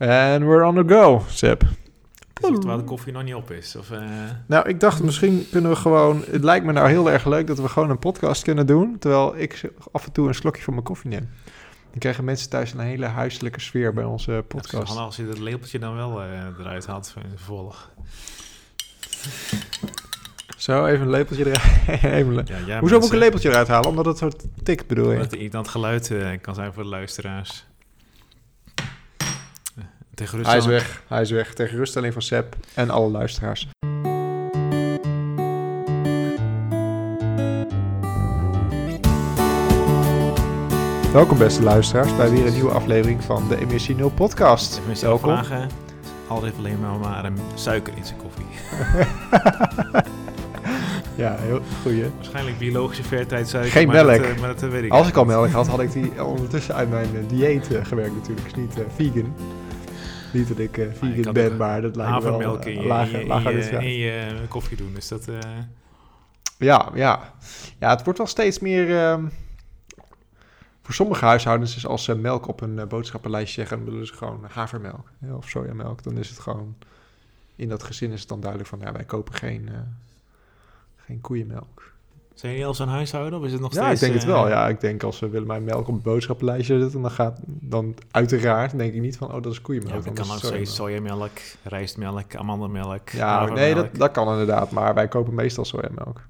And we're on the go, Seb. Terwijl de koffie nog niet op is. Of, eh, Nou, ik dacht misschien kunnen we gewoon... Het lijkt me nou heel erg leuk dat we gewoon een podcast kunnen doen... terwijl ik af en toe een slokje van mijn koffie neem. Dan krijgen mensen thuis een hele huiselijke sfeer bij onze podcast. handig als je dat lepeltje dan wel eh, eruit haalt in vervolg. Zo, even een lepeltje eruit. even Ja, ja, Hoezo moet ik een lepeltje eruit halen? Omdat het zo tikt, bedoel je? Omdat het irritant geluid eh, kan zijn voor de luisteraars. Tegen rust Hij is weg. Hij is weg. Tegen ruststelling van Seb en alle luisteraars. Welkom beste luisteraars bij weer een nieuwe aflevering van de Emissie Nul podcast. Welkom. vragen, Al heeft alleen maar, maar een suiker in zijn koffie. Ja, heel goeie. Waarschijnlijk biologische vertijdsuiker. Geen maar melk. Dat, eh, maar dat eh, weet ik Als ik al melk had, had ik die ondertussen uit mijn eh, dieet gewerkt natuurlijk. Dus niet vegan. Niet dat ik eh, vegan kan ben, maar dat lijkt me wel Havermelk eh, in je, lager- in lager in je, je koffie doen. Dus dat... eh, Ja, ja. Ja, het wordt wel steeds meer... ehm, voor sommige huishoudens is als ze melk op een eh, boodschappenlijstje zeggen... dan bedoelen ze gewoon havermelk of sojamelk. Dan is het gewoon... In dat gezin is het dan duidelijk van... Ja, wij kopen geen, eh, geen koeienmelk. Zijn jullie al zo'n huishouden of is het nog Ja, steeds... ik denk het eh, wel. Ja, ik denk als we willen mijn melk op een boodschappenlijstje zetten... dan gaat dan uiteraard denk ik niet van... Oh, dat is koeienmelk. Ja, kan ook steeds sojamelk. rijstmelk, amandelmelk, Ja, nee, dat, dat kan inderdaad. Maar wij kopen meestal sojamelk.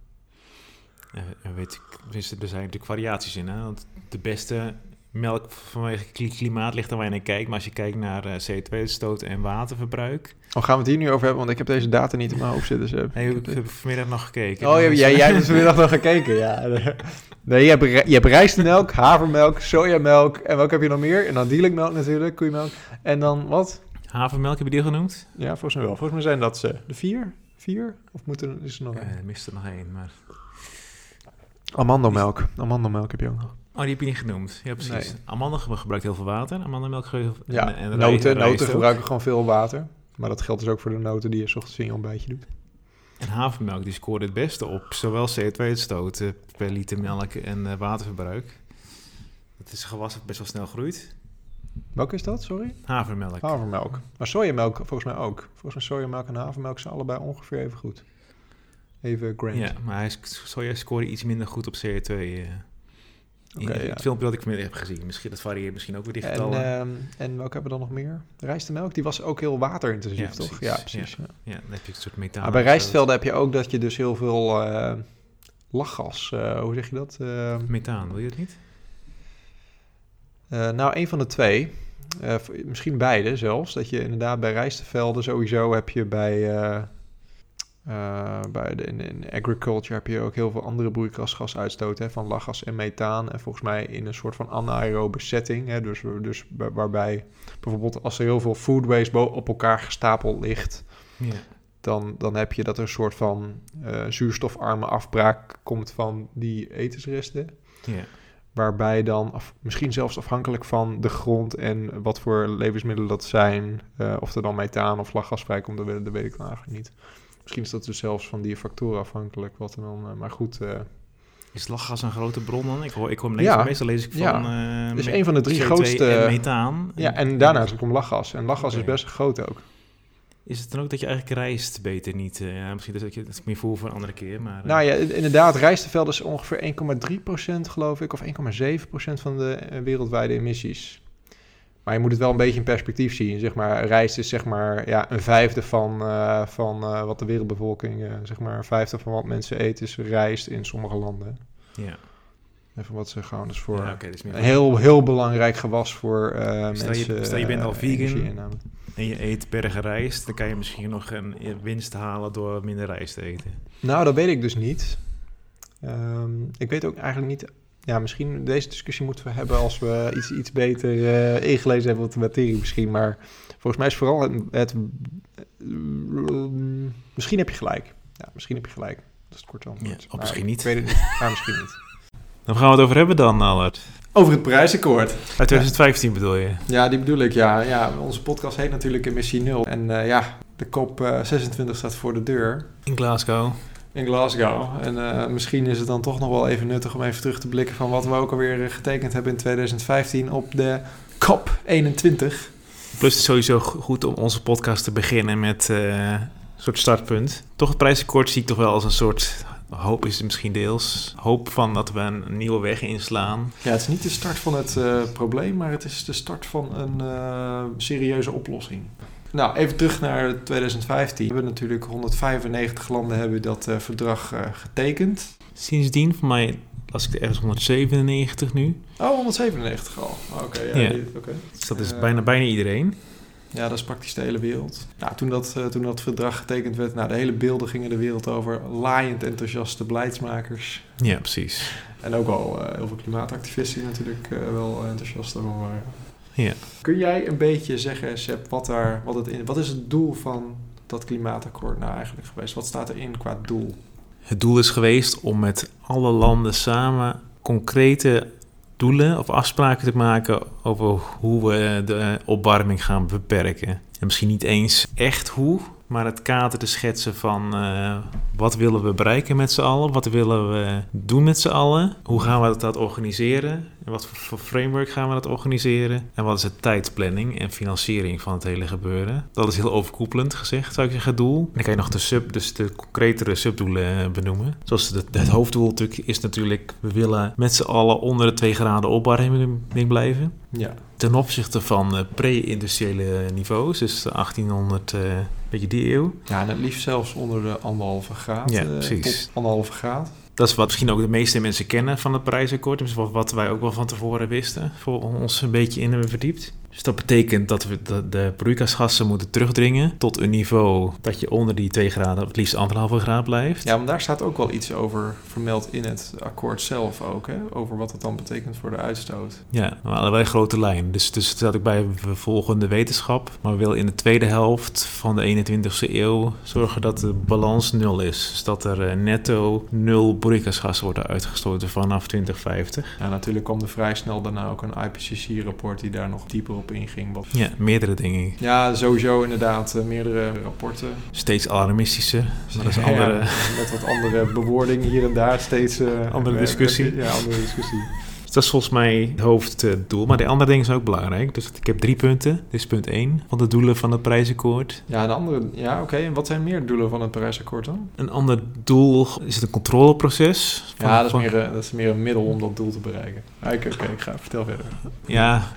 Ja, en weet ik, er zijn natuurlijk variaties in. Hè? Want de beste melk vanwege kli- klimaat ligt aan waar je naar kijkt. Maar als je kijkt naar eh, CO2-uitstoot en waterverbruik. Oh, gaan we het hier nu over hebben? Want ik heb deze data niet in mijn hoofd zitten. Seb. Hey, Ik heb vanmiddag nog gekeken. Oh, ja, jij, eh, jij hebt vanmiddag nog gekeken, ja. Nee, je hebt, je hebt rijstmelk, havermelk, sojamelk en welke heb je nog meer? En dan dielikmelk natuurlijk, koeienmelk. En dan wat? Havermelk heb je die al genoemd? Ja, volgens mij wel. Volgens mij zijn dat ze de vier. Vier? Of moet er, is er nog Eh een? er mist er nog één. Maar... Amandelmelk. Amandelmelk heb je ook nog. Oh, die heb je niet genoemd. Ja, precies. Nee. Amandel gebruikt heel veel water. Amandelmelk gebruikt heel veel... Ja, en, en noten, noten gebruiken gewoon veel water. Maar dat geldt dus ook voor de noten die je 's ochtends in je ontbijtje doet. En havermelk die scoort het beste op zowel CO2-uitstoot eh, per liter melk en eh, waterverbruik. Het is een gewas dat best wel snel groeit. Welke is dat, sorry? Havermelk. Havermelk. Maar sojamelk volgens mij ook. Volgens mij sojamelk en havermelk zijn allebei ongeveer even goed. Even grams. Ja, maar soja scoorde iets minder goed op CO2. In het filmpje dat ik vanmiddag heb gezien. Misschien, dat varieert misschien ook weer die En, ehm, en welke hebben we dan nog meer? Rijstmelk, die was ook heel waterintensief, Ja, toch? precies. Ja, precies. ja. ja, dan heb je een soort methaan. Maar bij rijstvelden heb je ook dat je dus heel veel eh, lachgas, eh, hoe zeg je dat? Eh, Methaan, wil je het niet? eh, nou, een van de twee. Misschien beide zelfs. Dat je inderdaad bij rijstvelden sowieso heb je bij, eh, bij de, in, in agriculture heb je ook heel veel andere broeikasgasuitstoot hè, van lachgas en methaan. En volgens mij in een soort van anaerobe setting. Hè, dus, dus waar- waarbij bijvoorbeeld als er heel veel food waste op elkaar gestapeld ligt, Ja. dan, dan heb je dat er een soort van eh, zuurstofarme afbraak komt van die etensresten. ja. Waarbij dan, af, misschien zelfs afhankelijk van de grond en wat voor levensmiddelen dat zijn, eh, of er dan methaan of lachgas vrijkomt, dat, weet- dat weet ik dan eigenlijk niet. Misschien is dat dus zelfs van die factoren afhankelijk, wat er dan, eh, maar goed. eh Is lachgas een grote bron dan? Ik hoor, ik hoor Ja. meestal lees ik van... Ja. eh, is me- een van de drie CO2 grootste- En methaan. ja, en daarnaast komt lachgas. En lachgas is best groot ook. Is het dan ook dat je eigenlijk rijst beter niet... ja, misschien dat, je, dat is meer voor voor een andere keer, maar... Nou ja, inderdaad, rijsteveld is ongeveer 1,3% geloof ik, of 1,7% van de wereldwijde emissies. Maar je moet het wel een beetje in perspectief zien. Zeg maar, rijst is zeg maar ja, een vijfde van, eh, van eh, wat de wereldbevolking, eh, zeg maar een vijfde van wat mensen eten, is rijst in sommige landen. ja. Even wat ze gewoon, dus voor Ja, oké, meer een heel, heel belangrijk gewas voor Stel je- mensen. stel je bent al vegan. En je eet bergen rijst, dan kan je misschien nog een winst halen door minder rijst te eten. Nou, dat weet ik dus niet. Ehm, ik weet ook eigenlijk niet. Ja, misschien deze discussie moeten we hebben als we iets, iets beter eh, ingelezen hebben op de materie misschien. Maar volgens mij is vooral het... het misschien heb je gelijk. Ja, misschien heb je gelijk. Dat is het korte antwoord. Ja, of misschien ik niet. weet het niet, maar misschien niet. Dan gaan we het over hebben dan, Albert. Over het prijsakkoord. Uit 2015 bedoel je? Ja, die bedoel ik, ja. ja. Onze podcast heet natuurlijk Emissie Nul. En eh, ja, de kop eh, 26 staat voor de deur. In Glasgow. In Glasgow. En eh, misschien is het dan toch nog wel even nuttig om even terug te blikken van wat we ook alweer eh, getekend hebben in 2015 op de COP21. Plus het is sowieso goed om onze podcast te beginnen met eh, een soort startpunt. Toch het prijsakkoord zie ik toch wel als een soort hoop is het misschien deels. Hoop van dat we een nieuwe weg inslaan. Ja, het is niet de start van het uh, probleem, maar het is de start van een serieuze oplossing. Nou, even terug naar 2015. We hebben natuurlijk 195 landen hebben dat uh, verdrag getekend. Sindsdien, voor mij las ik ergens 197 nu. Oh, 197 al. Oké, okay, ja. ja. Okay. Dus dat is bijna, bijna iedereen. Ja, dat is praktisch de hele wereld. Nou, toen, dat, toen dat verdrag getekend werd, nou, de hele beelden gingen de wereld over. Laaiend enthousiaste beleidsmakers. Ja, precies. En ook al heel veel klimaatactivisten die natuurlijk wel enthousiast over waren. Ja. Kun jij een beetje zeggen, Seb, wat, daar, wat, het in, wat is het doel van dat klimaatakkoord nou eigenlijk geweest? Wat staat erin qua doel? Het doel is geweest om met alle landen samen concrete doelen of afspraken te maken over hoe we de opwarming gaan beperken. En misschien niet eens echt hoe, maar het kader te schetsen van uh, wat willen we bereiken met z'n allen, wat willen we doen met z'n allen, hoe gaan we dat organiseren, en wat voor framework gaan we dat organiseren en wat is de tijdplanning en financiering van het hele gebeuren. Dat is heel overkoepelend gezegd, zou ik zeggen, doel. dan kan je nog de, sub, dus de concretere subdoelen benoemen. Zoals het, het hoofddoel natuurlijk is natuurlijk, we willen met z'n allen onder de 2 graden opwarming blijven. Ja. Ten opzichte van uh, pre-industriële niveaus, dus 1800, uh, beetje die eeuw. Ja, en het liefst zelfs onder de anderhalve graad. Ja, uh, precies. Tot anderhalve graad. Dat is wat misschien ook de meeste mensen kennen van het prijsakkoord. Dus wat, wat wij ook wel van tevoren wisten, voor ons een beetje in hebben verdiept. Dus dat betekent dat we de, de broeikasgassen moeten terugdringen tot een niveau dat je onder die 2 graden, het liefst anderhalve graad blijft. Ja, maar daar staat ook wel iets over vermeld in het akkoord zelf ook, hè? over wat het dan betekent voor de uitstoot. Ja, maar allerlei grote lijnen. Dus, dus staat ook bij we volgen de wetenschap, maar we willen in de tweede helft van de 21ste eeuw zorgen dat de balans nul is. Dus dat er netto nul broeikasgassen worden uitgestoten vanaf 2050. Ja, natuurlijk kwam er vrij snel daarna ook een IPCC-rapport die daar nog dieper op inging. Wat... Ja, meerdere dingen. Ja, sowieso inderdaad, uh, meerdere rapporten. Steeds alarmistische, maar dat is andere... Ja, met wat andere bewoordingen hier en daar, steeds... Uh, andere discussie. Ja, andere discussie. Dus dat is volgens mij het hoofddoel. Maar de andere dingen zijn ook belangrijk. Dus ik heb drie punten. Dit is punt één van de doelen van het prijsakkoord. Ja, de andere, ja oké. Okay. En wat zijn meer doelen van het prijsakkoord dan? Een ander doel is het een controleproces. Van, ja, dat is, van... meer, dat is meer een middel om dat doel te bereiken. Oké, okay, okay, ik ga vertel verder. Ja,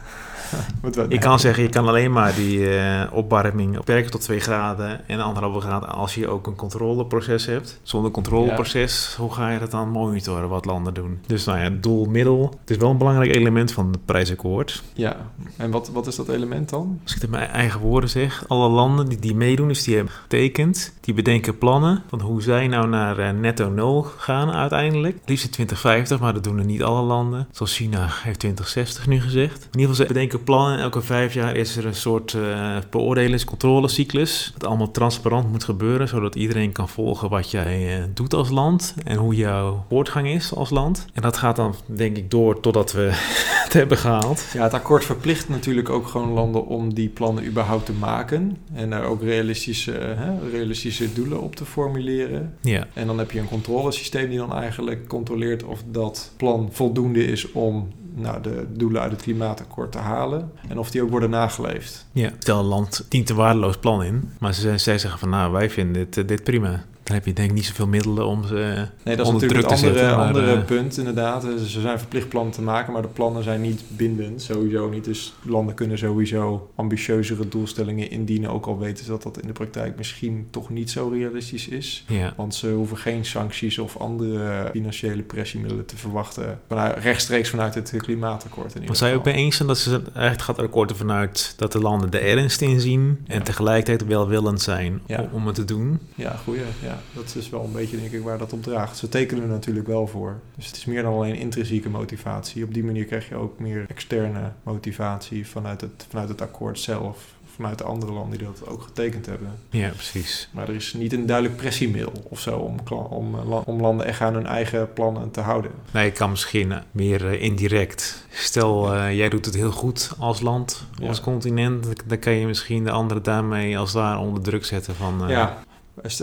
ik kan zeggen, je kan alleen maar die uh, opwarming beperken tot 2 graden en anderhalve graden als je ook een controleproces hebt. Zonder controleproces, ja. hoe ga je dat dan monitoren wat landen doen? Dus nou ja, doel, middel. Het is wel een belangrijk element van het prijsakkoord. Ja, en wat, wat is dat element dan? Als ik het in mijn eigen woorden zeg, alle landen die, die meedoen, dus die hebben getekend, die bedenken plannen van hoe zij nou naar uh, netto nul gaan uiteindelijk. Liefst in 2050, maar dat doen er niet alle landen. Zoals China heeft 2060 nu gezegd. In ieder geval, ze bedenken plannen. Elke vijf jaar is er een soort uh, beoordelingscontrolecyclus. Dat allemaal transparant moet gebeuren, zodat iedereen kan volgen wat jij uh, doet als land en hoe jouw voortgang is als land. En dat gaat dan, denk ik, door totdat we het hebben gehaald. Ja, het akkoord verplicht natuurlijk ook gewoon landen om die plannen überhaupt te maken. En daar ook realistische, hè, realistische doelen op te formuleren. Ja. En dan heb je een controlesysteem die dan eigenlijk controleert of dat plan voldoende is om nou, de doelen uit het klimaatakkoord te halen. En of die ook worden nageleefd. Ja, stel een land dient een waardeloos plan in. Maar zij, zij zeggen van nou, wij vinden dit, dit prima. Dan heb je denk ik niet zoveel middelen om ze Nee, dat is natuurlijk het andere, zetten. maar, andere eh, punt inderdaad. Dus Ze zijn verplicht plannen te maken, maar de plannen zijn niet bindend. Sowieso niet. Dus landen kunnen sowieso ambitieuzere doelstellingen indienen. Ook al weten ze dat dat in de praktijk misschien toch niet zo realistisch is. ja. Want ze hoeven geen sancties of andere financiële pressiemiddelen te verwachten. Vanuit, rechtstreeks vanuit het klimaatakkoord. In ieder Was zij ook mee eens zijn dat ze eigenlijk gaat het akkoord ervan uit dat de landen de ernst inzien en Ja. tegelijkertijd welwillend zijn Ja. om, om het te doen? Ja, goeie. Ja, dat is wel een beetje denk ik waar dat op draagt. Ze tekenen er natuurlijk wel voor. Dus het is meer dan alleen intrinsieke motivatie. Op die manier krijg je ook meer externe motivatie vanuit het, vanuit het akkoord zelf. Vanuit de andere landen die dat ook getekend hebben. Ja, precies. Maar er is niet een duidelijk pressiemiddel of zo om, eh, om landen echt aan hun eigen plannen te houden. Nee, ik kan misschien meer eh, indirect. Stel, eh, jij doet het heel goed als land, Ja. als continent. Dan kan je misschien de anderen daarmee als daar onder druk zetten van... ja,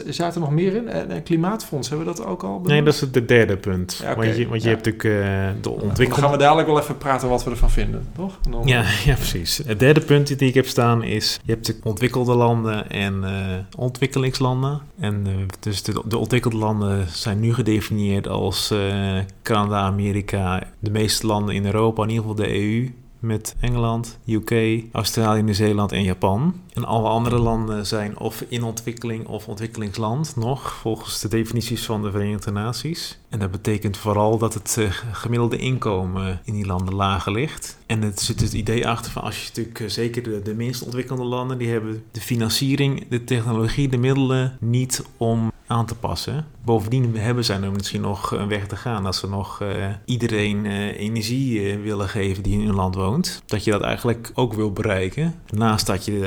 Zaten er nog meer in? En, klimaatfonds, hebben we dat ook al benoemd? Nee, dat is het derde punt. Ja. Want je, want je Ja. hebt natuurlijk eh, de Dan ontwikkeling... gaan we dadelijk wel even praten wat we ervan vinden, toch? Dan- Ja, ja, precies. Het derde punt die ik heb staan is... je hebt de ontwikkelde landen en eh, ontwikkelingslanden. En eh, dus de, de ontwikkelde landen zijn nu gedefinieerd als Canada, Amerika... de meeste landen in Europa, in ieder geval de EU... met Engeland, UK, Australië, Nieuw-Zeeland en Japan. En alle andere landen zijn of in ontwikkeling of ontwikkelingsland nog... volgens de definities van de Verenigde Naties. En dat betekent vooral dat het eh, gemiddelde inkomen in die landen lager ligt. En er zit het idee achter van als je natuurlijk, eh, zeker de, de minst ontwikkelde landen, die hebben de financiering, de technologie, de middelen niet om aan te passen. Bovendien hebben zij er misschien nog een weg te gaan als ze nog eh, iedereen eh, energie eh, willen geven die in hun land woont. Dat je dat eigenlijk ook wil bereiken, naast dat je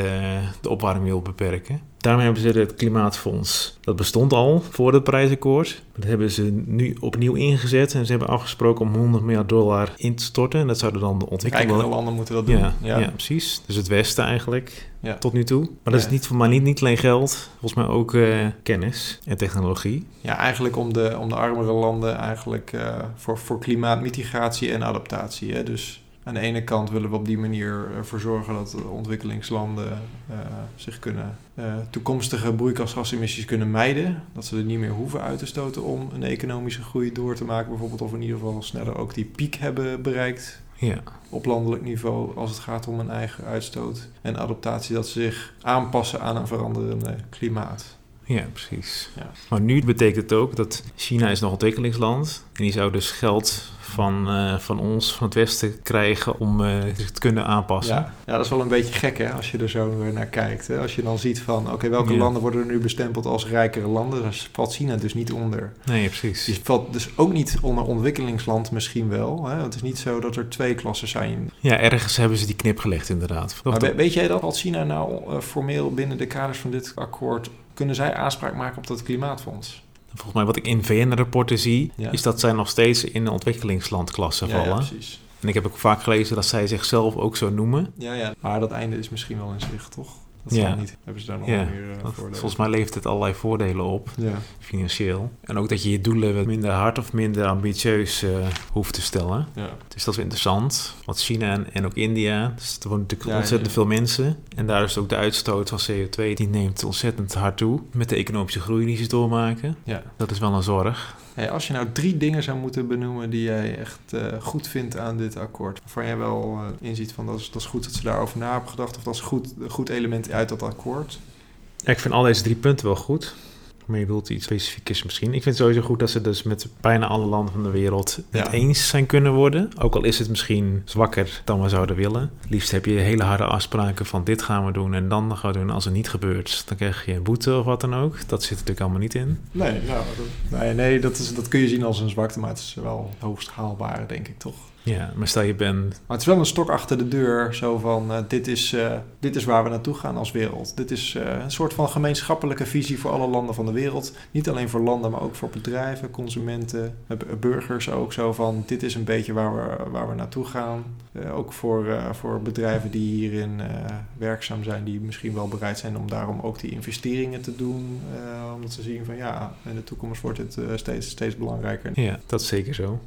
de opwarming wil beperken. Daarmee hebben ze het Klimaatfonds. Dat bestond al voor het Parijsakkoord. Dat hebben ze nu opnieuw ingezet. En ze hebben afgesproken om 100 miljard dollar in te storten. En dat zouden dan de ontwikkelde Rijkere landen moeten dat doen. ja, ja. precies. Dus het Westen eigenlijk, Ja. tot nu toe. Maar dat is niet voor mij niet, niet alleen geld, volgens mij ook eh, kennis en technologie. Ja, eigenlijk om de, om de armere landen eigenlijk eh, voor, voor klimaatmitigatie en adaptatie. Hè? Dus aan de ene kant willen we op die manier ervoor zorgen dat de ontwikkelingslanden eh, zich kunnen eh, toekomstige broeikasgasemissies kunnen mijden. Dat ze er niet meer hoeven uit te stoten om een economische groei door te maken. Bijvoorbeeld of in ieder geval sneller ook die piek hebben bereikt Ja, op landelijk niveau als het gaat om een eigen uitstoot. En adaptatie dat ze zich aanpassen aan een veranderende klimaat. ja precies. Ja. Maar nu betekent het ook dat China is nog ontwikkelingsland. En die zou dus geld van, eh, van ons, van het Westen, krijgen om eh, zich te kunnen aanpassen. Ja, ja, dat is wel een beetje gek hè, als je er zo weer naar kijkt. Hè? Als je dan ziet van, oké, welke Ja. landen worden er nu bestempeld als rijkere landen? Daar valt China dus niet onder. Nee, precies. Die valt dus ook niet onder ontwikkelingsland misschien wel. Hè? Het is niet zo dat er twee klassen zijn. Ja, ergens hebben ze die knip gelegd inderdaad. Maar we- weet jij dat als China nou eh, formeel binnen de kaders van dit akkoord... kunnen zij aanspraak maken op dat klimaatfonds? Volgens mij wat ik in VN-rapporten zie, Ja. is dat zij nog steeds in de ontwikkelingslandklasse Ja, ja, vallen. precies. en ik heb ook vaak gelezen dat zij zichzelf ook zo noemen. Ja, ja. Maar dat einde is misschien wel in zicht, toch? Dat Ja. niet. Hebben ze daar nog Ja. meer uh, voordelen? Volgens mij levert het allerlei voordelen op, Ja. financieel. En ook dat je je doelen wat minder hard of minder ambitieus eh, hoeft te stellen. ja. Dus dat is wel interessant. Want China en, en ook India, dus er wonen natuurlijk Ja, ontzettend ja. veel mensen. En daar is ook de uitstoot van CO2, die neemt ontzettend hard toe. Met de economische groei die ze doormaken. ja. Dat is wel een zorg. Als je nou drie dingen zou moeten benoemen die jij echt eh, goed vindt aan dit akkoord, waarvan jij wel eh, inziet van dat is, dat is goed dat ze daarover na hebben gedacht, of dat is goed, een goed element uit dat akkoord. Ik vind al deze drie punten wel goed. Maar je bedoelt iets specifieks misschien. Ik vind het sowieso goed dat ze dus met bijna alle landen van de wereld het eens zijn kunnen worden. Ook al is het misschien zwakker dan we zouden willen. Liefst heb je hele harde afspraken van dit gaan we doen en dan gaan we doen. Als het niet gebeurt, dan krijg je een boete of wat dan ook. Dat zit er natuurlijk allemaal niet in. Nee, nou, dat, nee, nee dat, is, dat kun je zien als een zwakte, maar het is wel hoogst haalbaar, denk ik toch. Ja, maar stel je bent... Maar het is wel een stok achter de deur, zo van eh, dit, is, eh, dit is waar we naartoe gaan als wereld. Dit is eh, een soort van gemeenschappelijke visie voor alle landen van de wereld. Niet alleen voor landen, maar ook voor bedrijven, consumenten, burgers ook. Zo van dit is een beetje waar we, waar we naartoe gaan. Ook voor, voor bedrijven die hierin werkzaam zijn, die misschien wel bereid zijn om daarom ook die investeringen te doen. omdat ze zien van ja, in de toekomst wordt het steeds, steeds belangrijker. Ja, dat is zeker zo.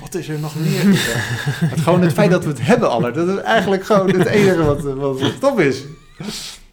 Wat is er nog meer? het, gewoon het feit dat we het hebben, Aller. Dat is eigenlijk gewoon het enige wat, wat, wat top is.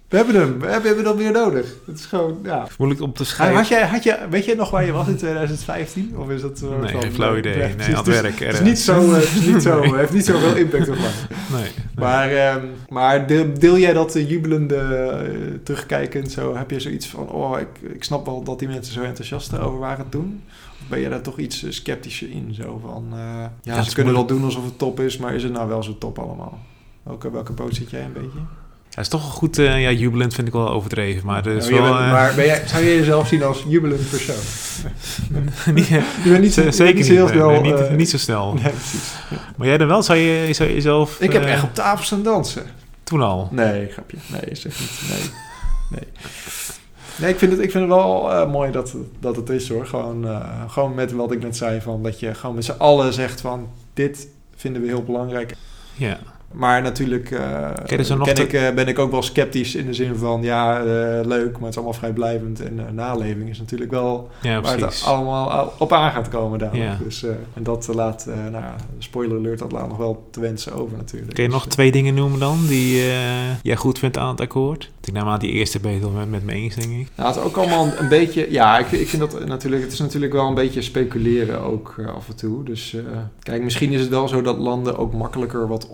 We hebben hem. We hebben, we hebben dat meer nodig. Het is gewoon, ja. Moeilijk om te schrijven. had jij, had je, weet je nog waar je was in 2015? Of is dat zo? Nee, geen flauw idee. Ja, Nee, aan het is- werk. Het is ergens. niet zo, eh, het is niet zo, Nee. heeft niet zoveel impact op mij. Nee. nee. Maar, ehm, maar deel, deel jij dat eh, jubelende, eh, terugkijkend zo? Heb je zoiets van, oh, ik, ik snap wel dat die mensen zo enthousiast over waren toen? Of ben je daar toch iets eh, sceptischer in? Zo van, eh, ja, ze kunnen wel doen alsof het top is, maar is het nou wel zo top allemaal? Welke, welke boot zit jij een beetje? Hij is toch wel goed, eh, ja, jubelend vind ik wel overdreven. Maar is Nou, wel... bent- eh, maar ben jij, zou je jezelf zien als jubelend persoon? Je bent niet, zo- je bent zeker niet heel snel... nee, niet, eh, niet zo snel. nee, precies. Maar jij dan wel? Zou je, zou je jezelf... Ik heb echt op tafel staan dansen. Toen al? Nee, grapje. Nee, zeg niet. Nee. Nee. Nee, ik vind het, ik vind het wel eh, mooi dat, dat het is hoor. Gewoon, eh, gewoon met wat ik net zei, van dat je gewoon met z'n allen zegt van dit vinden we heel belangrijk. Ja. Maar natuurlijk uh, ze nog ken ik, eh, ben ik ook wel sceptisch in de zin van... ja, eh, leuk, maar het is allemaal vrijblijvend. En eh, naleving is natuurlijk wel Ja, waar het allemaal al- op aan gaat komen. Ja. Dus, eh, en dat laat, eh, nou spoiler alert, dat laat nog wel te wensen over natuurlijk. Kun je Dus, nog eh, twee dingen noemen dan die eh, jij goed vindt aan het akkoord? Ik neem aan die eerste wel met, met me eens, denk ik. Nou, het is ook allemaal een beetje... Ja, ik, ik vind dat natuurlijk... Het is natuurlijk wel een beetje speculeren ook eh, af en toe. Dus eh, kijk, misschien is het wel zo dat landen ook makkelijker wat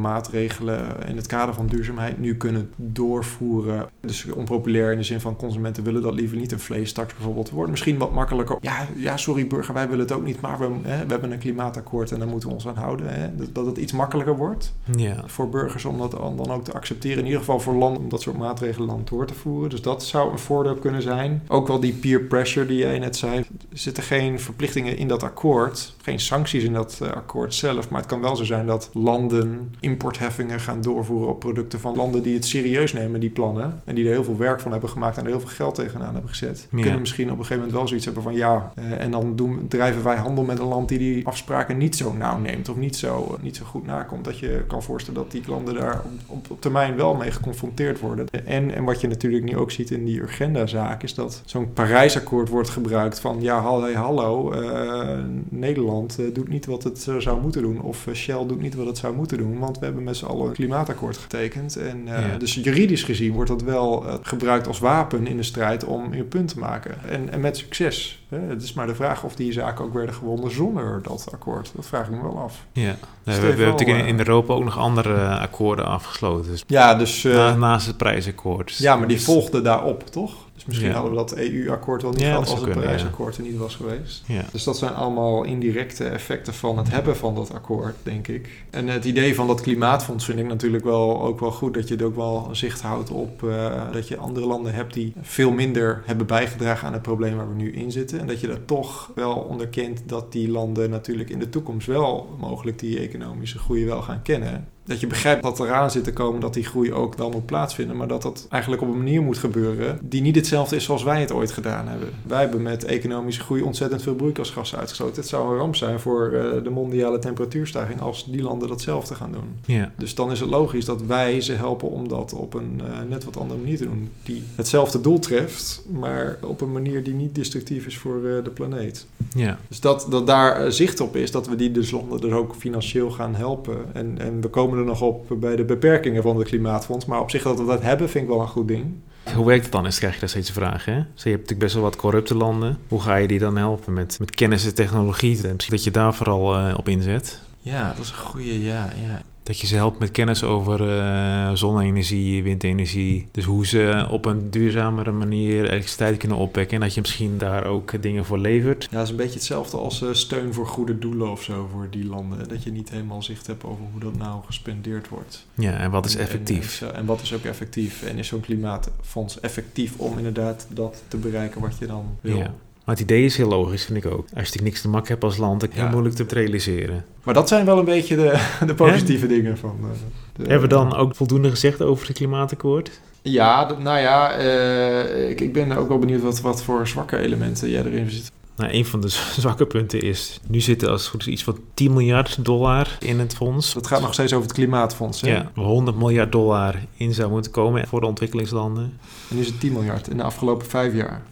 maatregelen in het kader van duurzaamheid nu kunnen doorvoeren. Dus onpopulair in de zin van consumenten willen dat liever niet. Een vleestaks bijvoorbeeld wordt misschien wat makkelijker. Ja, ja, sorry burger, wij willen het ook niet, maar we, hè, we hebben een klimaatakkoord en daar moeten we ons aan houden. Hè, dat- dat het iets makkelijker wordt Ja. voor burgers om dat dan dan ook te accepteren. In ieder geval voor landen om dat soort maatregelen dan door te voeren. Dus dat zou een voordeel kunnen zijn. Ook wel die peer pressure die jij net zei. Er zitten geen verplichtingen in dat akkoord. Geen sancties in dat eh, akkoord zelf. Maar het kan wel zo zijn dat landen importheffingen gaan doorvoeren op producten van landen die het serieus nemen, die plannen. En die er heel veel werk van hebben gemaakt en er heel veel geld tegenaan hebben gezet. Ja. Kunnen misschien op een gegeven moment wel zoiets hebben van ja. eh, en dan doen, drijven wij handel met een land die die afspraken niet zo nauw neemt. Of niet zo, niet zo goed nakomt. Dat je kan voorstellen dat die landen daar op, op, op termijn wel mee geconfronteerd worden. En, en wat je natuurlijk nu ook ziet in die Urgenda-zaak, is dat zo'n Parijsakkoord wordt gebruikt van ja, hallo, hallo eh, Nederland eh, doet niet wat het eh, zou moeten doen. Of Shell doet niet wat het zou moeten doen. Want we hebben met z'n allen een klimaatakkoord getekend. En Ja. dus juridisch gezien wordt dat wel gebruikt als wapen in de strijd om je punt te maken. En, en met succes. Hè? Het is maar de vraag of die zaken ook werden gewonnen zonder dat akkoord. Dat vraag ik me wel af. Ja. we, Steef we hebben natuurlijk in, in Europa ook nog andere akkoorden afgesloten. Dus Ja, dus... na- naast het prijsakkoord. Ja, maar die Dus- volgden daarop, toch? Misschien Ja. hadden we dat EU-akkoord wel niet Ja, gehad dat als het Parijsakkoord er niet was geweest. Dus dat zijn allemaal indirecte effecten van het hebben van dat akkoord, denk ik. En het idee van dat klimaatfonds vind ik natuurlijk wel, ook wel goed. Dat je er ook wel zicht houdt op eh, dat je andere landen hebt die veel minder hebben bijgedragen aan het probleem waar we nu in zitten. En dat je daar toch wel onderkent dat die landen natuurlijk in de toekomst wel mogelijk die economische groei wel gaan kennen. Dat je begrijpt dat eraan zit te komen dat die groei ook wel moet plaatsvinden. Maar dat dat eigenlijk op een manier moet gebeuren die niet hetzelfde is zoals wij het ooit gedaan hebben. Wij hebben met economische groei ontzettend veel broeikasgassen uitgestoten. Het zou een ramp zijn voor eh, de mondiale temperatuurstijging als die landen datzelfde gaan doen. Ja. Dus dan is het logisch dat wij ze helpen om dat op een eh, net wat andere manier te doen. Die hetzelfde doel treft, maar op een manier die niet destructief is voor eh, de planeet. Ja. Dus dat, dat daar zicht op is, dat we die dus landen er ook financieel gaan helpen. En, en we komen er nog op bij de beperkingen van het klimaatfonds. Maar op zich dat we dat hebben, vind ik wel een goed ding. Hoe werkt het dan? Is krijg je daar steeds vragen. Hè? Dus je hebt natuurlijk best wel wat corrupte landen. Hoe ga je die dan helpen met, met kennis en technologie? Misschien dat je daar vooral eh, op inzet. Ja, dat is een goede, ja, ja. Dat je ze helpt met kennis over eh, zonne-energie, windenergie. Dus hoe ze op een duurzamere manier elektriciteit kunnen opwekken. En dat je misschien daar ook dingen voor levert. Ja, dat is een beetje hetzelfde als eh, steun voor goede doelen of zo voor die landen. Dat je niet helemaal zicht hebt over hoe dat nou gespendeerd wordt. Ja, en wat is En- effectief? En, en, wat is ook effectief? En is zo'n klimaatfonds effectief om inderdaad dat te bereiken wat je dan wil? Ja. Maar het idee is heel logisch, vind ik ook. Als je natuurlijk niks te maken hebt als land, dan is het heel Ja. moeilijk te realiseren. Maar dat zijn wel een beetje de, de positieve dingen van. eh, de- Hebben we dan ook voldoende gezegd over het klimaatakkoord? Ja, nou ja, eh, ik, ik ben ook wel benieuwd wat, wat voor zwakke elementen jij erin zit. Nou, een van de zwakke punten is, nu zitten als het goed is iets van 10 miljard dollar in het fonds. Dat gaat nog steeds over het klimaatfonds. Hè? Ja, waar 100 miljard dollar in zou moeten komen voor de ontwikkelingslanden. En nu is het 10 miljard in de afgelopen vijf jaar.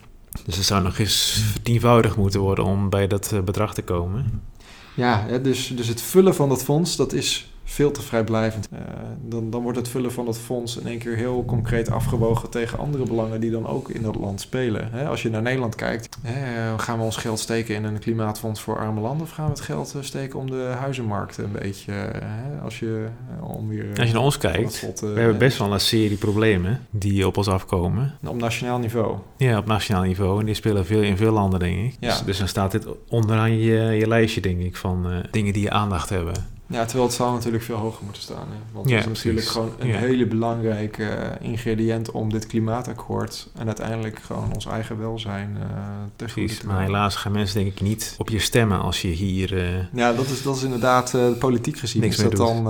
Dus het zou nog eens vertienvoudigd moeten worden om bij dat eh, bedrag te komen. Ja, dus, dus het vullen van dat fonds, dat is veel te vrijblijvend. Eh, dan, dan wordt het vullen van dat fonds in één keer heel concreet afgewogen tegen andere belangen die dan ook in dat land spelen. Hè, als je naar Nederland kijkt, gaan we ons geld steken in een klimaatfonds voor arme landen of gaan we het geld eh, steken om de huizenmarkt een beetje, eh, als je om weer... Als je naar ons kijkt, we hebben best wel een serie problemen die op ons afkomen. Op nationaal niveau. Ja, op nationaal niveau. En die spelen veel in veel landen, denk ik. Ja. Dus, dus dan staat dit onderaan je, je lijstje, denk ik, van dingen die je aandacht hebben. Ja, terwijl het zou natuurlijk veel hoger moeten staan. Hè? Want Ja, het is natuurlijk precies. gewoon een Ja. hele belangrijk eh, ingrediënt om dit klimaatakkoord en uiteindelijk gewoon ons eigen welzijn eh te Precies. Maar helaas gaan mensen denk ik niet op je stemmen als je hier... eh, Ja, dat is, dat is inderdaad politiek gezien. Niks is, dat dan,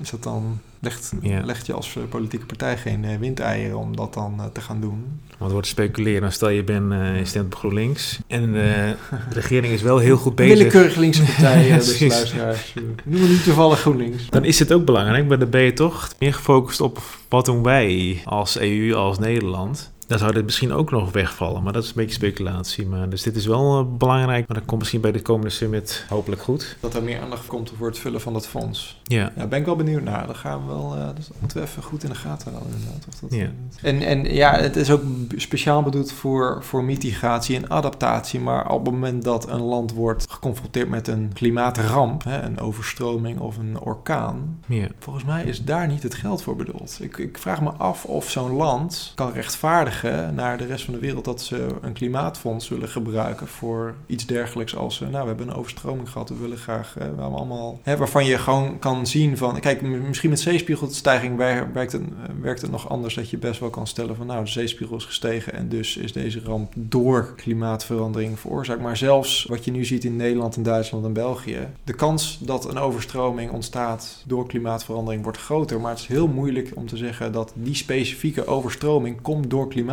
is dat dan legt, legt je als eh, politieke partij geen eh, windeieren om dat dan eh, te gaan doen. Want wordt speculeren. Dan stel je bent je stemt op GroenLinks. En de regering is wel heel goed bezig. Willekeurig linkse partij, eh, dus luisteraars. Noem me niet toevallig GroenLinks. Dan is het ook belangrijk, maar dan ben je toch meer gefocust op wat doen wij als EU, als Nederland. Dan zou dit misschien ook nog wegvallen, maar dat is een beetje speculatie. Maar, dus dit is wel eh, belangrijk, maar dat komt misschien bij de komende summit hopelijk goed. Dat er meer aandacht komt voor het vullen van dat fonds. Ja, Ja, ben ik wel benieuwd naar. Dat gaan we wel, dat moeten we even goed in de gaten houden inderdaad. Of dat, Ja. en, en ja, het is ook speciaal bedoeld voor, voor mitigatie en adaptatie. Maar op het moment dat een land wordt geconfronteerd met een klimaatramp, hè, een overstroming of een orkaan, ja. volgens mij is daar niet het geld voor bedoeld. Ik, ik vraag me af of zo'n land kan rechtvaardigen naar de rest van de wereld dat ze een klimaatfonds willen gebruiken voor iets dergelijks als, eh, nou, we hebben een overstroming gehad, we willen graag, eh, we allemaal, hè, waarvan je gewoon kan zien van, kijk, misschien met zeespiegelstijging wer- werkt het, eh, werkt het nog anders dat je best wel kan stellen van, nou, de zeespiegel is gestegen en dus is deze ramp door klimaatverandering veroorzaakt. Maar zelfs wat je nu ziet in Nederland en Duitsland en België, de kans dat een overstroming ontstaat door klimaatverandering wordt groter. Maar het is heel moeilijk om te zeggen dat die specifieke overstroming komt door klimaatverandering.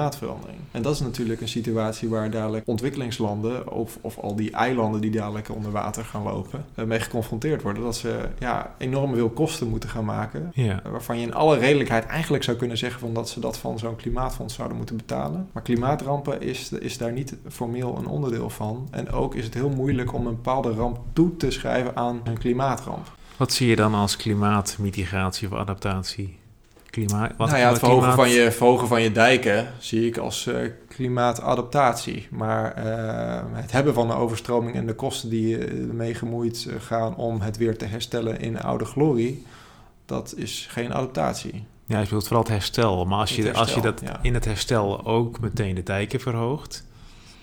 En dat is natuurlijk een situatie waar dadelijk ontwikkelingslanden of, of al die eilanden die dadelijk onder water gaan lopen, eh, mee geconfronteerd worden. Dat ze ja, enorm veel kosten moeten gaan maken. ja. Waarvan je in alle redelijkheid eigenlijk zou kunnen zeggen van dat ze dat van zo'n klimaatfonds zouden moeten betalen. Maar klimaatrampen is, is daar niet formeel een onderdeel van. En ook is het heel moeilijk om een bepaalde ramp toe te schrijven aan een klimaatramp. Wat zie je dan als klimaatmitigatie of adaptatie? Klimaat, wat nou ja, het verhogen, klimaat- van je, verhogen van je dijken zie ik als eh, klimaatadaptatie. Maar eh, het hebben van een overstroming en de kosten die eh, ermee gemoeid gaan om het weer te herstellen in oude glorie, dat is geen adaptatie. Ja, je bedoelt vooral het herstel. Maar als je, als je dat ja. in het herstel ook meteen de dijken verhoogt,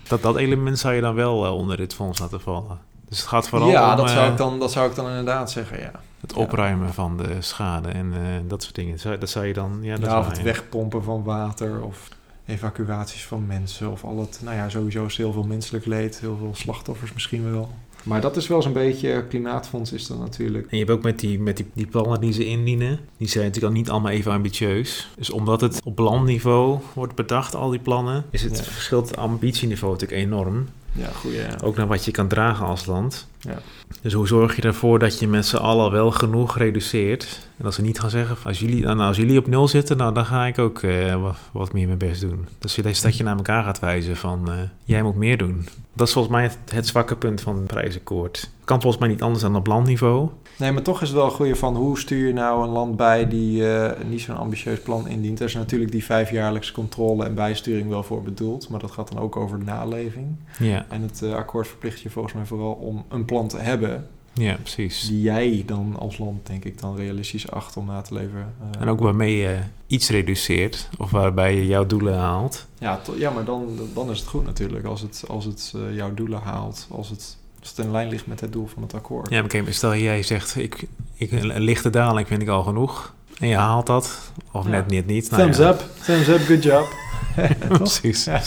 dat, dat element zou je dan wel onder dit fonds laten vallen. Dus het gaat vooral ja, om dat, zou ik dan, dat zou ik dan inderdaad zeggen, ja. Het ja. opruimen van de schade en eh, dat soort dingen. Dat zou je dan... Ja, dat Ja, of het wegpompen van water of evacuaties van mensen of al het, nou ja, sowieso is heel veel menselijk leed, heel veel slachtoffers misschien wel. Maar dat is wel zo'n beetje, klimaatfonds is dan natuurlijk. En je hebt ook met die, met die, die plannen die ze indienen, die zijn natuurlijk al niet allemaal even ambitieus. Dus omdat het op landniveau wordt bedacht, al die plannen, is het Ja. verschil het ambitieniveau natuurlijk enorm. Ja, goeie. Ja. Ook naar wat je kan dragen als land. Ja. Dus hoe zorg je ervoor dat je met z'n allen wel genoeg reduceert? En dat ze niet gaan zeggen, als jullie, nou, als jullie op nul zitten, nou, dan ga ik ook eh, wat, wat meer mijn best doen. Dus je, dat je naar elkaar gaat wijzen van, eh, jij moet meer doen. Dat is volgens mij het, het zwakke punt van het prijzenakkoord. Kan volgens mij niet anders dan op landniveau. Nee, maar toch is het wel een goede van hoe stuur je nou een land bij die eh, niet zo'n ambitieus plan indient. Er is natuurlijk die vijfjaarlijkse controle en bijsturing wel voor bedoeld, maar dat gaat dan ook over de naleving. Ja, En het akkoord verplicht je volgens mij vooral om een plan te hebben ja precies. die jij dan als land, denk ik, dan realistisch acht om na te leveren. Eh, En ook waarmee je iets reduceert of waarbij je jouw doelen haalt. Ja, to- ja maar dan, dan is het goed natuurlijk als het, als het eh, jouw doelen haalt, als het, als het in lijn ligt met het doel van het akkoord. Ja, maar oké, maar stel jij zegt, ik, ik, een lichte daling vind ik al genoeg. En je haalt dat, of Ja. net niet, niet. Nou Thumbs ja. up, thumbs up, good job. Precies. Ja,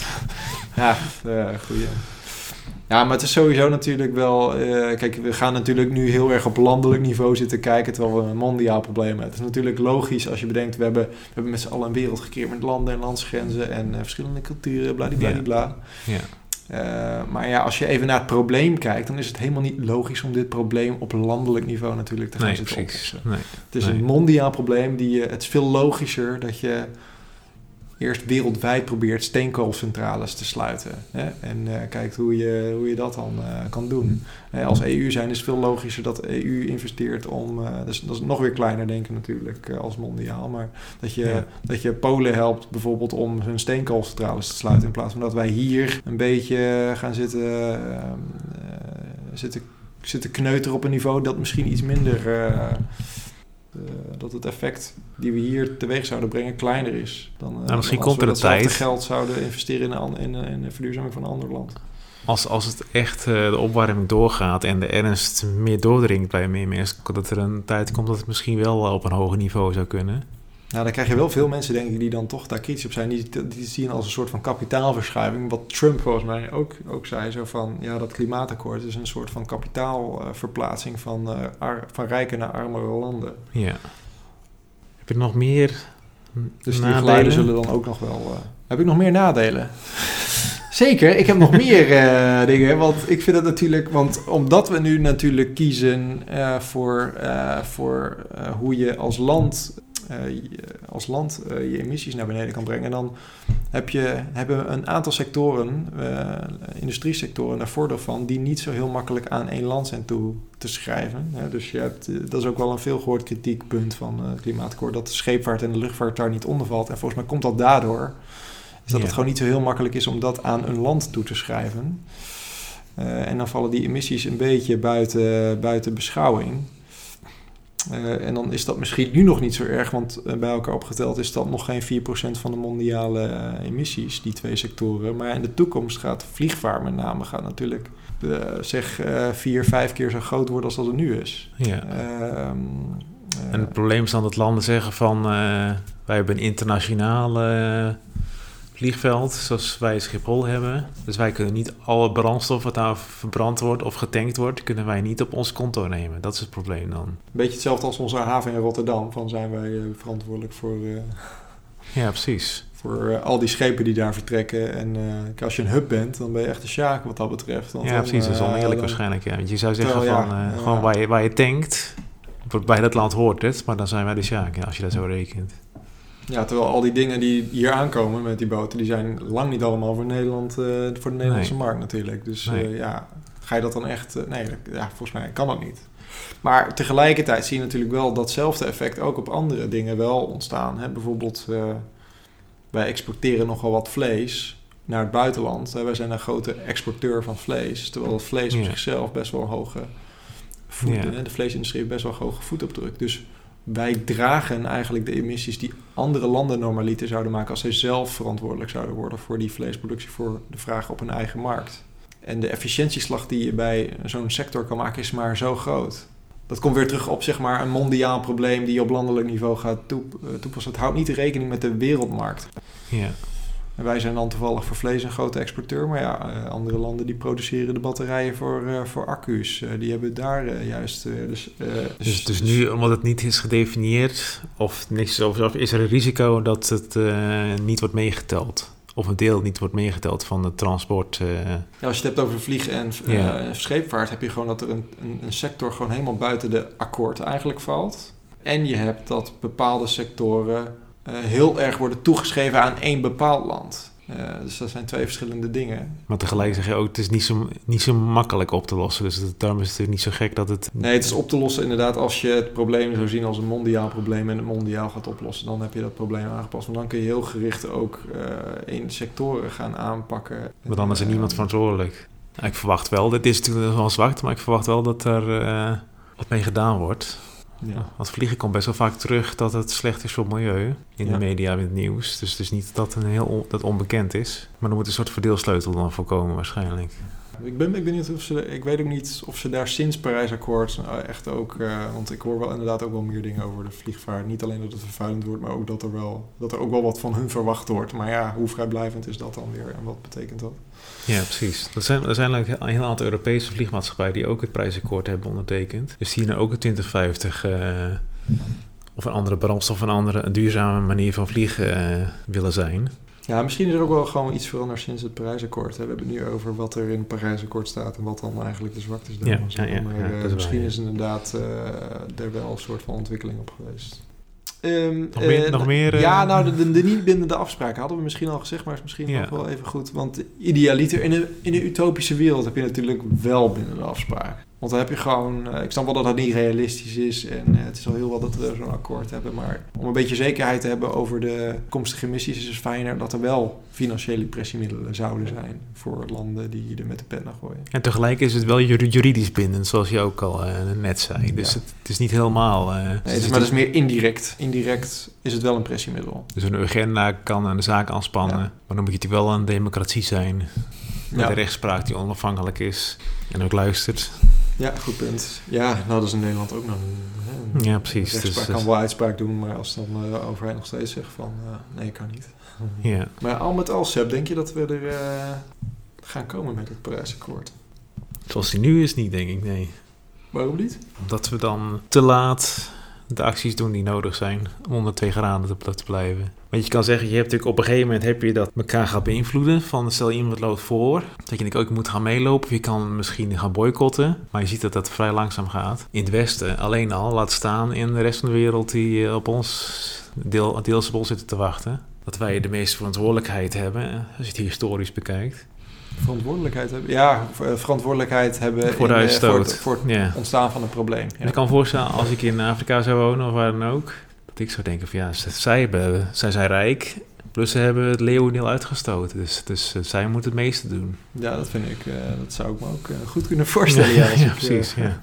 ja eh, goeie. Ja, maar het is sowieso natuurlijk wel... eh, kijk, we gaan natuurlijk nu heel erg op landelijk niveau zitten kijken... terwijl we een mondiaal probleem hebben. Het is natuurlijk logisch als je bedenkt... we hebben, we hebben met z'n allen een wereld gecreëerd met landen en landsgrenzen... en eh, verschillende culturen, bladibladibla. Ja. Eh, maar ja, als je even naar het probleem kijkt... dan is het helemaal niet logisch om dit probleem op landelijk niveau natuurlijk te gaan Nee, zitten oplossen. Nee. Het is Nee. een mondiaal probleem. Die het is veel logischer dat je eerst wereldwijd probeert steenkoolcentrales te sluiten. Hè? En eh, kijkt hoe je, hoe je dat dan eh, kan doen. Hè, als EU zijn is het veel logischer dat de EU investeert om... dus, dat is nog weer kleiner denken natuurlijk als mondiaal. Maar dat je, Ja. dat je Polen helpt bijvoorbeeld om hun steenkoolcentrales te sluiten... in plaats van dat wij hier een beetje gaan zitten... eh, eh, zitten zitten kneuteren op een niveau dat misschien iets minder... eh, eh, dat het effect die we hier teweeg zouden brengen kleiner is. Dan, eh, Nou, misschien als komt er een tijd- geld zouden investeren in, een an- in, in de verduurzaming van een ander land. Als, als het echt eh, de opwarming doorgaat en de ernst meer doordringt bij meer mensen, dat er een tijd komt dat het misschien wel eh, op een hoger niveau zou kunnen. Nou, dan krijg je wel veel mensen, denk ik, die dan toch daar kritisch op zijn. Die, die zien als een soort van kapitaalverschuiving. Wat Trump volgens mij ook, ook zei. Zo van, ja, dat klimaatakkoord is een soort van kapitaalverplaatsing van, ar- van rijke naar armere landen. Ja. Heb je nog meer Dus die geluiden zullen dan ook nog wel... eh, Heb ik nog meer nadelen? Zeker, ik heb nog meer eh, dingen. Want ik vind het natuurlijk... Want omdat we nu natuurlijk kiezen voor, voor hoe je als land... eh, als land eh, je emissies naar beneden kan brengen. Dan heb je, hebben een aantal sectoren, eh industriesectoren, daar voordeel van... die niet zo heel makkelijk aan één land zijn toe te schrijven. Dus je hebt, dat is ook wel een veelgehoord kritiekpunt van het Klimaatakkoord... dat de scheepvaart en de luchtvaart daar niet onder valt. En volgens mij komt dat daardoor... is dat Ja. het gewoon niet zo heel makkelijk is om dat aan een land toe te schrijven. En dan vallen die emissies een beetje buiten, buiten beschouwing... Eh, en dan is dat misschien nu nog niet zo erg, want eh, bij elkaar opgeteld is dat nog geen 4% van de mondiale eh, emissies, die twee sectoren. Maar in de toekomst gaat vliegvaart met name gaat natuurlijk zeg eh, vier, vijf keer zo groot worden als dat het nu is. Ja. Ehm, eh, En het probleem is dan dat landen zeggen van... wij hebben een internationaal eh, vliegveld, zoals wij Schiphol hebben. Dus wij kunnen niet alle brandstof wat daar verbrand wordt of getankt wordt... kunnen wij niet op ons konto nemen. Dat is het probleem dan. Beetje hetzelfde als onze haven in Rotterdam. Van zijn wij eh, verantwoordelijk voor, eh, Ja, precies. voor eh, al die schepen die daar vertrekken. En als je een hub bent, dan ben je echt een sjaak wat dat betreft. Want Ja, dan, precies. Dat is oneerlijk waarschijnlijk. Ja. Want je zou zeggen Terwijl, van... ja, gewoon waar je, waar je tankt... Bij dat land hoort het, maar dan zijn wij de sjaak, ja, als je dat zo rekent. Ja, terwijl al die dingen die hier aankomen met die boten, die zijn lang niet allemaal voor Nederland, eh, voor de Nederlandse markt natuurlijk. Dus Nee. eh, ja, ga je dat dan echt... eh, nee, dat- ja, volgens mij kan dat niet. Maar tegelijkertijd zie je natuurlijk wel datzelfde effect ook op andere dingen wel ontstaan. Hè? Bijvoorbeeld, wij exporteren nogal wat vlees naar het buitenland. Hè? Wij zijn een grote exporteur van vlees. Terwijl het vlees op Ja. zichzelf best wel hoge voet, Ja. de vleesindustrie heeft best wel hoge voetopdruk. Dus wij dragen eigenlijk de emissies die andere landen normaliter zouden maken als zij zelf verantwoordelijk zouden worden voor die vleesproductie, voor de vraag op hun eigen markt. En de efficiëntieslag die je bij zo'n sector kan maken is maar zo groot. Dat komt weer terug op zeg maar, een mondiaal probleem die je op landelijk niveau gaat eh, toepassen. Het houdt niet rekening met de wereldmarkt. Ja. En wij zijn dan toevallig voor vlees een grote exporteur. Maar ja, eh, andere landen die produceren de batterijen voor, eh, voor accu's. Eh, die hebben daar juist... dus, Dus, dus nu, omdat het niet is gedefinieerd of niks over of is er een risico dat het niet wordt meegeteld. Of een deel niet wordt meegeteld van het transport. Ja, als je het hebt over vliegen en Ja. scheepvaart, heb je gewoon dat er een, een, een sector gewoon helemaal buiten de akkoord eigenlijk valt. En je hebt dat bepaalde sectoren heel erg worden toegeschreven aan één bepaald land. Eh, dus dat zijn twee verschillende dingen. maar tegelijk zeg je ook, het is niet zo, niet zo makkelijk op te lossen. Dus het- daarom is het natuurlijk niet zo gek dat het... Nee, het is op te lossen inderdaad als je het probleem zou zien als een mondiaal probleem en het mondiaal gaat oplossen. Dan heb je dat probleem aangepast. Want dan kun je heel gericht ook eh, in sectoren gaan aanpakken. Maar dan is er Eh, niemand verantwoordelijk. Ik verwacht wel, dit is natuurlijk wel zwart, maar ik verwacht wel dat er eh, wat mee gedaan wordt. Ja. Want vliegen komt best wel vaak terug dat het slecht is voor het milieu. In Ja. de media, in het nieuws. Dus het is niet dat een heel on- dat onbekend is. Maar er moet een soort verdeelsleutel dan voorkomen waarschijnlijk. Ik ben, ik ben niet of ze, ik weet ook niet of ze daar sinds Parijsakkoord eh, echt ook, eh, want ik hoor wel inderdaad ook wel meer dingen over de vliegvaart. Niet alleen dat het vervuilend wordt, maar ook dat er wel, dat er ook wel wat van hun verwacht wordt. Maar ja, hoe vrijblijvend is dat dan weer en wat betekent dat? Ja, precies. Er zijn, er zijn een heel aantal Europese vliegmaatschappijen die ook het prijsakkoord hebben ondertekend. Dus die nou ook in 2050 eh, of een andere brandstof, een andere een duurzame manier van vliegen eh, willen zijn. Ja, misschien is er ook wel gewoon iets veranderd sinds het Parijsakkoord. hè. We hebben het nu over wat er in het Parijsakkoord staat en wat dan eigenlijk de zwaktes Ja, daarvan ja, zijn. ja, maar ja, eh, is misschien ja. is inderdaad eh, er wel een soort van ontwikkeling op geweest. Ehm, Nog meer- eh, nog meer, eh, Ja, nou, de, de, de niet bindende afspraken hadden we misschien al gezegd, maar is misschien Ja. nog wel even goed. Want idealiter, in een, in een utopische wereld heb je natuurlijk wel bindende afspraken. Want dan heb je gewoon, eh, ik snap wel dat dat niet realistisch is en eh, het is al heel wat dat we zo'n akkoord hebben. Maar om een beetje zekerheid te hebben over de toekomstige emissies is het fijner dat er wel financiële pressiemiddelen zouden zijn voor landen die er met de pen naar gooien. En tegelijk is het wel jur- juridisch bindend, zoals je ook al eh, net zei. Dus Ja. het, het is niet helemaal... Nee, het het is is, maar dat is meer indirect. Indirect is het wel een pressiemiddel. Dus een agenda kan een zaak aanspannen, Ja. maar dan moet het wel een democratie zijn. Met Ja. een rechtspraak die onafhankelijk is en ook luistert. Ja, goed punt. Ja, nou dat is in Nederland ook nog een... Ja, precies. De Dus- kan wel uitspraak doen, maar als dan eh, de overheid nog steeds zegt van... eh, nee, kan niet. Ja. Maar al met al, Seb, denk je dat we er eh, gaan komen met het Parijsakkoord? Zoals die nu is niet, denk ik, nee. Waarom niet? Omdat we dan te laat de acties doen die nodig zijn om 2 graden te, te blijven. Want je kan zeggen, je hebt natuurlijk op een gegeven moment heb je dat elkaar gaat beïnvloeden. Van stel iemand loopt voor, dat je ook moet gaan meelopen. Of je kan misschien gaan boycotten. Maar je ziet dat dat vrij langzaam gaat. In het Westen alleen al, laat staan in de rest van de wereld die eh, op ons deel, deels op ons zitten te wachten. Dat wij de meeste verantwoordelijkheid hebben, als je het historisch bekijkt. Verantwoordelijkheid hebben? Ja, eh, verantwoordelijkheid hebben voor, de in, uitstoot. voor, het, voor het ja. ontstaan van een probleem. Ja. Ik kan voorstellen, als ik in Afrika zou wonen of waar dan ook, dat ik zou denken van ja, zij, hebben, zij zijn rijk, plus ze hebben het leeuwendeel uitgestoten. Dus, dus uh, zij moeten het meeste doen. Ja, dat vind ik, uh, dat zou ik me ook uh, goed kunnen voorstellen. ja, ja precies. ja.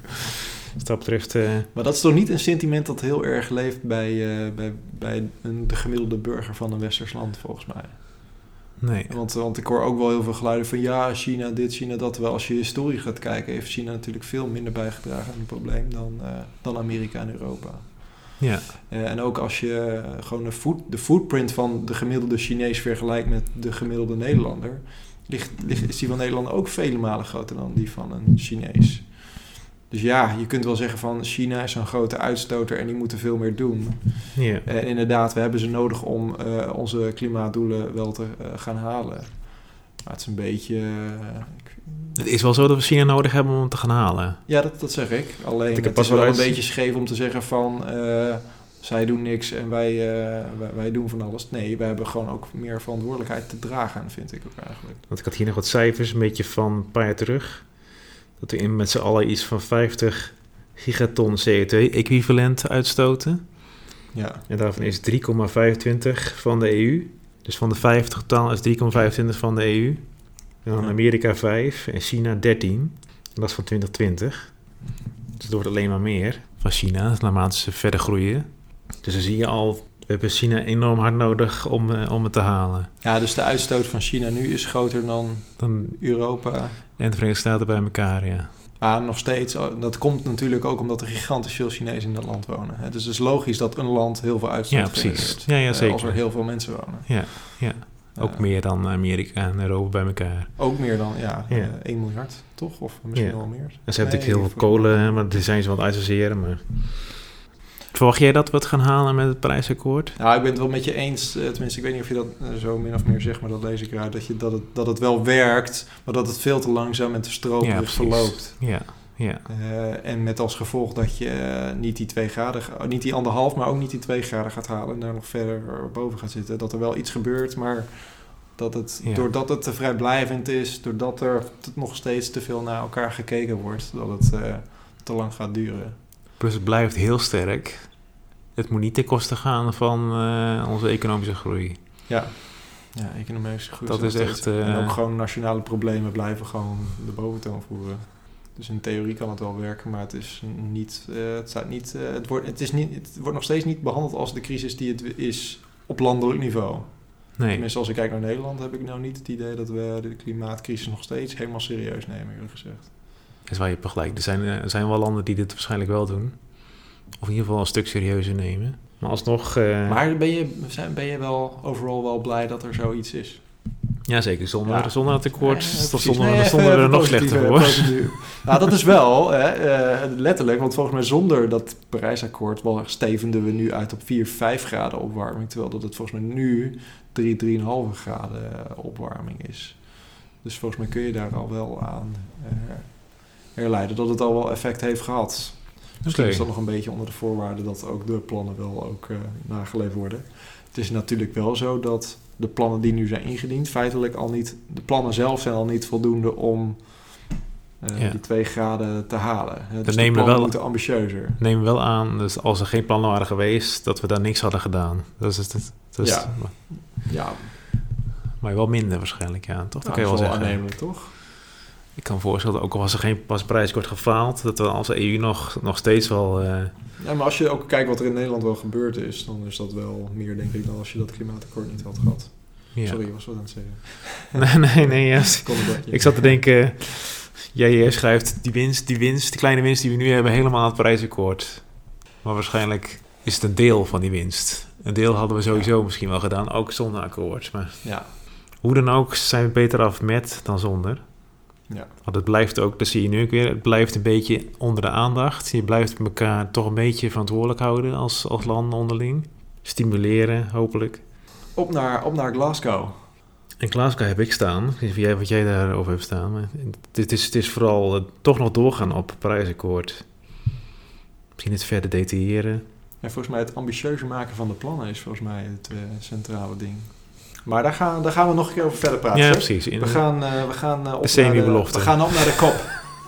Dus dat betreft... Maar dat is toch niet een sentiment dat heel erg leeft bij, bij, bij een, de gemiddelde burger van een westers land, volgens mij. Nee. Want, want ik hoor ook wel heel veel geluiden van ja, China dit, China dat. Terwijl als je historie gaat kijken, heeft China natuurlijk veel minder bijgedragen aan het probleem dan, uh, dan Amerika en Europa. Ja. Uh, en ook als je gewoon de, foot, de footprint van de gemiddelde Chinees vergelijkt met de gemiddelde Nederlander, ligt, ligt, is die van Nederland ook vele malen groter dan die van een Chinees. Dus ja, je kunt wel zeggen van China is zo'n grote uitstoter en die moeten veel meer doen. Ja. En inderdaad, we hebben ze nodig om uh, onze klimaatdoelen wel te uh, gaan halen. Maar het is een beetje... Uh, ik... Het is wel zo dat we China nodig hebben om te gaan halen. Ja, dat, dat zeg ik. Alleen ik het is wel een beetje scheef om te zeggen van... zij doen niks en wij, wij, wij, doen van alles. Nee, we hebben gewoon ook meer verantwoordelijkheid te dragen, vind ik ook eigenlijk. Want ik had hier nog wat cijfers, een beetje van een paar jaar terug dat we met z'n allen iets van 50 gigaton CO2-equivalent uitstoten. Ja. En daarvan is 3,25 van de EU. Dus van de 50 totaal is 3,25 van de EU. En dan Ja. Amerika 5 en China 13. En dat is van 2020. Dus het wordt alleen maar meer van China naarmate ze verder groeien. Dus dan zie je al, we hebben China enorm hard nodig om, eh, om het te halen. ja, dus de uitstoot van China nu is groter dan Dan, Europa. en de Verenigde Staten bij elkaar, ja. Maar nog steeds, oh, dat komt natuurlijk ook omdat er gigantisch veel Chinezen in dat land wonen. hè. Dus het is logisch dat een land heel veel uitstoot Ja, precies. Ja, ja, eh, zeker. Als er heel veel mensen wonen. Ja, ja. Ook meer dan Amerika en Europa bij elkaar. Ook meer dan, ja, Ja. eh, 1 miljard, toch? Of misschien wel meer. En ze hebben natuurlijk heel veel kolen, maar die zijn ze wat uitsorteren. Maar... Verwacht jij dat we het gaan halen met het Parijsakkoord? Nou, ik ben het wel met je eens. eh, Tenminste, ik weet niet of je dat eh, zo min of meer zegt, maar dat lees ik eruit. Dat, je, dat, het, dat het wel werkt, maar dat het veel te langzaam en te stroperig verloopt. Ja, ja. Eh, en met als gevolg dat je niet die twee graden, niet die anderhalf, maar ook niet die twee graden gaat halen en daar nog verder boven gaat zitten. Dat er wel iets gebeurt, maar dat het, Ja. doordat het te vrijblijvend is, doordat er nog steeds te veel naar elkaar gekeken wordt, dat het te lang gaat duren. Plus het blijft heel sterk. Het moet niet ten koste gaan van eh, onze economische groei. Ja, ja economische groei. Dat is echt, eh, En ook gewoon nationale problemen blijven gewoon de boventoon voeren. Dus in theorie kan het wel werken, maar het is niet, eh, het staat niet, eh, het wordt, het is niet, het wordt nog steeds niet behandeld als de crisis die het is op landelijk niveau. Nee, Tenminste, als ik kijk naar Nederland, heb ik nou niet het idee dat we de klimaatcrisis nog steeds helemaal serieus nemen, eerlijk gezegd. dat is waar je hebt gelijk. Er zijn, er zijn wel landen die dit waarschijnlijk wel doen. Of in ieder geval een stuk serieuzer nemen. Maar alsnog... eh Maar ben je, zijn- ben je wel overal wel blij dat er zoiets is? ja, zeker. Zonder, Ja. zonder het Ja, Nee, even- stonden we er nog slechter eh, voor. positief. Nou, dat is wel, hè, eh, letterlijk, want volgens mij zonder dat Parijsakkoord wel stevenden we nu uit op 4, 5 graden opwarming, terwijl dat het volgens mij nu 3, 3,5 graden eh, opwarming is. Dus volgens mij kun je daar al wel aan eh, herleiden dat het al wel effect heeft gehad. Misschien Oké. is dat nog een beetje onder de voorwaarde dat ook de plannen wel ook eh, nageleefd worden. Het is natuurlijk wel zo dat de plannen die nu zijn ingediend, feitelijk al niet, de plannen zelf zijn al niet voldoende om Ja. die twee graden te halen. Hè, Dus de nemen we plannen wel- moeten ambitieuzer. Neem wel aan, dus als er geen plannen waren geweest, dat we daar niks hadden gedaan. Dat is het. Dat is Ja. Ja, Maar wel minder waarschijnlijk, ja. Toch? Dat nou, kan je wel zeggen. aannemelijk, toch? Ik kan me voorstellen, dat ook al was er geen pas gefaald, dat we als EU nog, nog steeds wel... eh, Ja, maar als je ook kijkt wat er in Nederland wel gebeurd is, dan is dat wel meer, denk ik, dan als je dat klimaatakkoord niet had gehad. ja. Sorry, ik was wat aan het zeggen. Nee, nee, nee. Ja. Ik zat te denken, jij schrijft die winst, die winst, die kleine winst die we nu hebben, helemaal aan het Parijsakkoord. Maar waarschijnlijk is het een deel van die winst. Een deel hadden we sowieso misschien wel gedaan, ook zonder akkoord. Maar Ja, hoe dan ook zijn we beter af met dan zonder. Ja. Want het blijft ook, dat zie je nu ook weer, het blijft een beetje onder de aandacht. Je blijft elkaar toch een beetje verantwoordelijk houden als, als onderling. Stimuleren, hopelijk. Op naar, op naar Glasgow. In Glasgow heb ik staan, ik weet niet wat jij daarover hebt staan. Maar het, is, het is vooral eh, toch nog doorgaan op het Parijsakkoord. Misschien het verder detailleren. En volgens mij het ambitieuzer maken van de plannen is volgens mij het eh, centrale ding. Maar daar gaan, daar gaan we nog een keer over verder praten. Ja, precies. In- We gaan, eh, we gaan eh, op naar de- We gaan op naar de kop.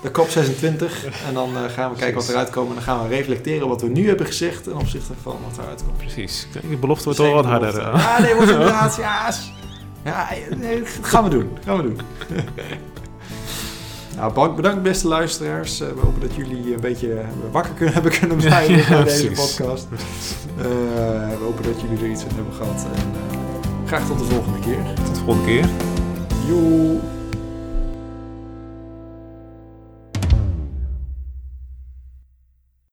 De kop 26. En dan eh, gaan we kijken wat eruit komt. En dan gaan we reflecteren wat we nu hebben gezegd ten opzichte van wat eruit komt. Precies. De belofte wordt toch wat harder. eh. Ja, nee, wordt inderdaad. Ja, ja nee, gaan we doen. Gaan we doen. Nou, bedankt beste luisteraars. We hopen dat jullie een beetje wakker kunnen, hebben kunnen blijven Ja, bij deze precies. podcast. We hopen dat jullie er iets aan hebben gehad. En Graag tot de volgende keer. Tot de volgende keer. Joe.